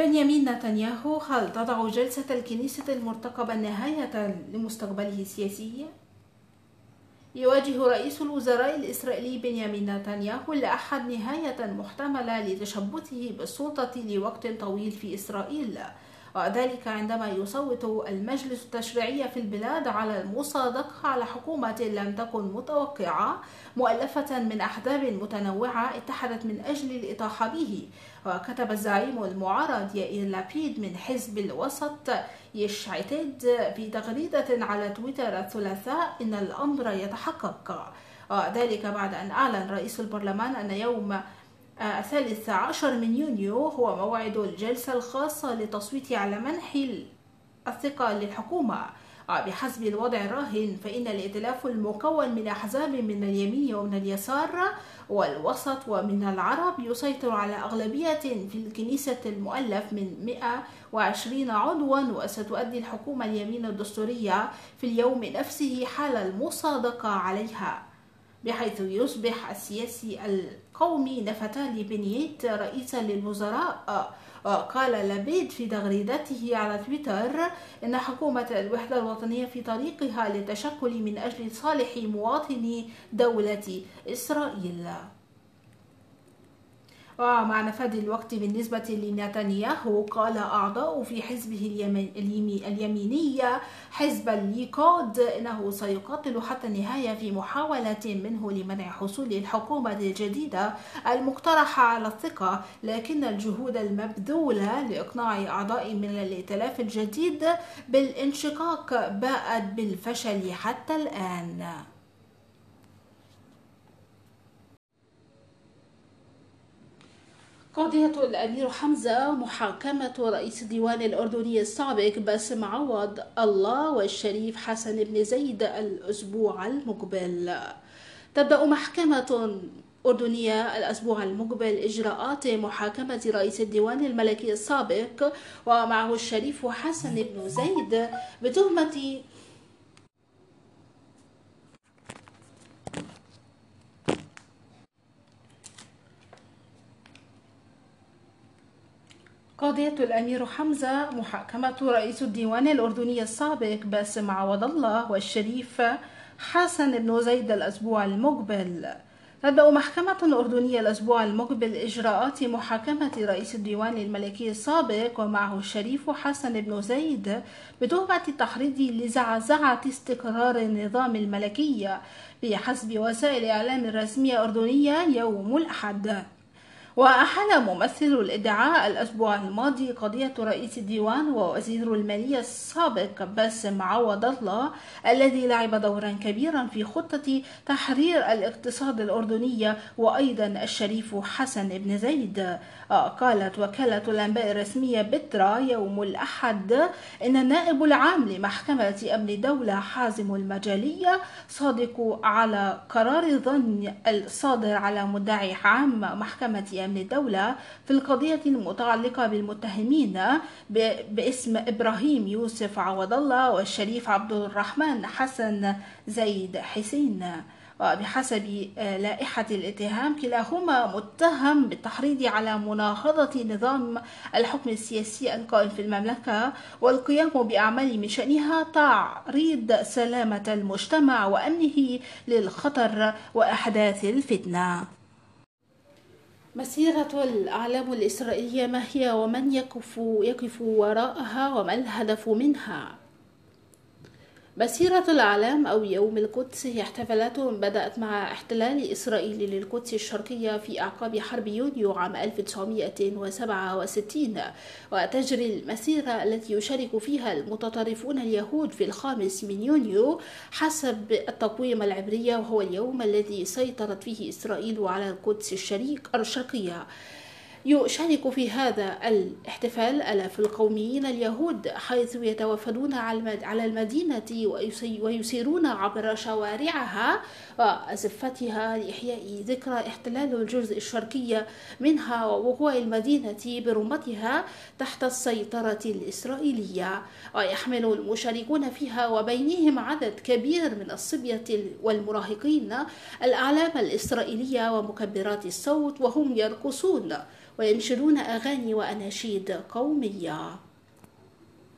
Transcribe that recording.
بنيامين نتنياهو هل تضع جلسة الكنيسة المرتقبة نهاية لمستقبله السياسي؟ يواجه رئيس الوزراء الإسرائيلي بنيامين نتنياهو الأحد نهاية محتملة لتشبثه بالسلطة لوقت طويل في إسرائيل وذلك عندما يصوت المجلس التشريعي في البلاد على المصادقة على حكومة لم تكن متوقعة مؤلفة من أحزاب متنوعة اتحدت من أجل الإطاحة به. وكتب الزعيم المعارض يائير لابيد من حزب الوسط يشعتد في تغريدة على تويتر الثلاثاء إن الأمر يتحقق. وذلك بعد أن أعلن رئيس البرلمان أن يوم الثالث عشر من يونيو هو موعد الجلسة الخاصة للتصويت على منح الثقة للحكومة. بحسب الوضع الراهن فإن الائتلاف المكون من أحزاب من اليمين ومن اليسار والوسط ومن العرب يسيطر على أغلبية في الكنيسة المؤلف من 120 عضوا وستؤدي الحكومة اليمين الدستورية في اليوم نفسه حال المصادقة عليها بحيث يصبح السياسي القومي نفتالي بنيت رئيسا للوزراء قال لبيد في تغريدته على تويتر إن حكومة الوحدة الوطنية في طريقها للتشكل من أجل صالح مواطني دولة إسرائيل. ومع نفاذ الوقت بالنسبة لنتنياهو قال أعضاء في حزبه اليميني حزب الليكود إنه سيقاتل حتى النهاية في محاولة منه لمنع حصول الحكومة الجديدة المقترحة على الثقة لكن الجهود المبذولة لإقناع أعضاء من الائتلاف الجديد بالانشقاق باءت بالفشل حتى الآن. قضية الأمير حمزة محاكمة رئيس الديوان الأردني السابق باسم عوض الله والشريف حسن بن زيد الأسبوع المقبل. تبدأ محكمة أردنية الأسبوع المقبل إجراءات محاكمة رئيس الديوان الملكي السابق ومعه الشريف حسن بن زيد بتهمة قضية الأمير حمزة محاكمة رئيس الديوان الأردني السابق باسم عوض الله والشريف حسن بن زيد الأسبوع المقبل. تبدأ محكمة أردنية الأسبوع المقبل إجراءات محاكمة رئيس الديوان الملكي السابق ومعه الشريف حسن بن زيد بتهمة التحريض لزعزعة استقرار النظام الملكي بحسب وسائل الإعلام الرسمية الأردنية يوم الأحد. وأحال ممثل الإدعاء الأسبوع الماضي قضية رئيس الديوان ووزير المالية السابق باسم عوض الله الذي لعب دورا كبيرا في خطة تحرير الاقتصاد الأردني وأيضا الشريف حسن بن زيد. قالت وكالة الأنباء الرسمية بترا يوم الأحد إن النائب العام لمحكمة أمن الدولة حازم المجالية صادق على قرار الظن الصادر على مدعي عام محكمة أمن الدولة في القضية المتعلقة بالمتهمين باسم إبراهيم يوسف عوض الله والشريف عبد الرحمن حسن زيد حسين. وبحسب لائحة الاتهام كلاهما متهم بالتحريض على مناهضة نظام الحكم السياسي القائم في المملكة والقيام بأعمال من شأنها تعريض سلامة المجتمع وأمنه للخطر وأحداث الفتنة. مسيرة الأعلام الإسرائيلية ما هي ومن يقف, يقف وراءها وما الهدف منها؟ مسيرة الأعلام أو يوم القدس هي احتفالات بدأت مع احتلال إسرائيل للقدس الشرقية في أعقاب حرب يونيو عام 1967 وتجري المسيرة التي يشارك فيها المتطرفون اليهود في الخامس من يونيو حسب التقويم العبرية وهو اليوم الذي سيطرت فيه إسرائيل على القدس الشريك الشرقية. يشارك في هذا الاحتفال ألاف القوميين اليهود حيث يتوافدون على المدينة ويسيرون عبر شوارعها وأزفتها لإحياء ذكرى احتلال الجزء الشرقي منها ووقوع المدينة برمتها تحت السيطرة الإسرائيلية. ويحمل المشاركون فيها وبينهم عدد كبير من الصبية والمراهقين الأعلام الإسرائيلية ومكبرات الصوت وهم يرقصون وينشدون أغاني وأناشيد قومية.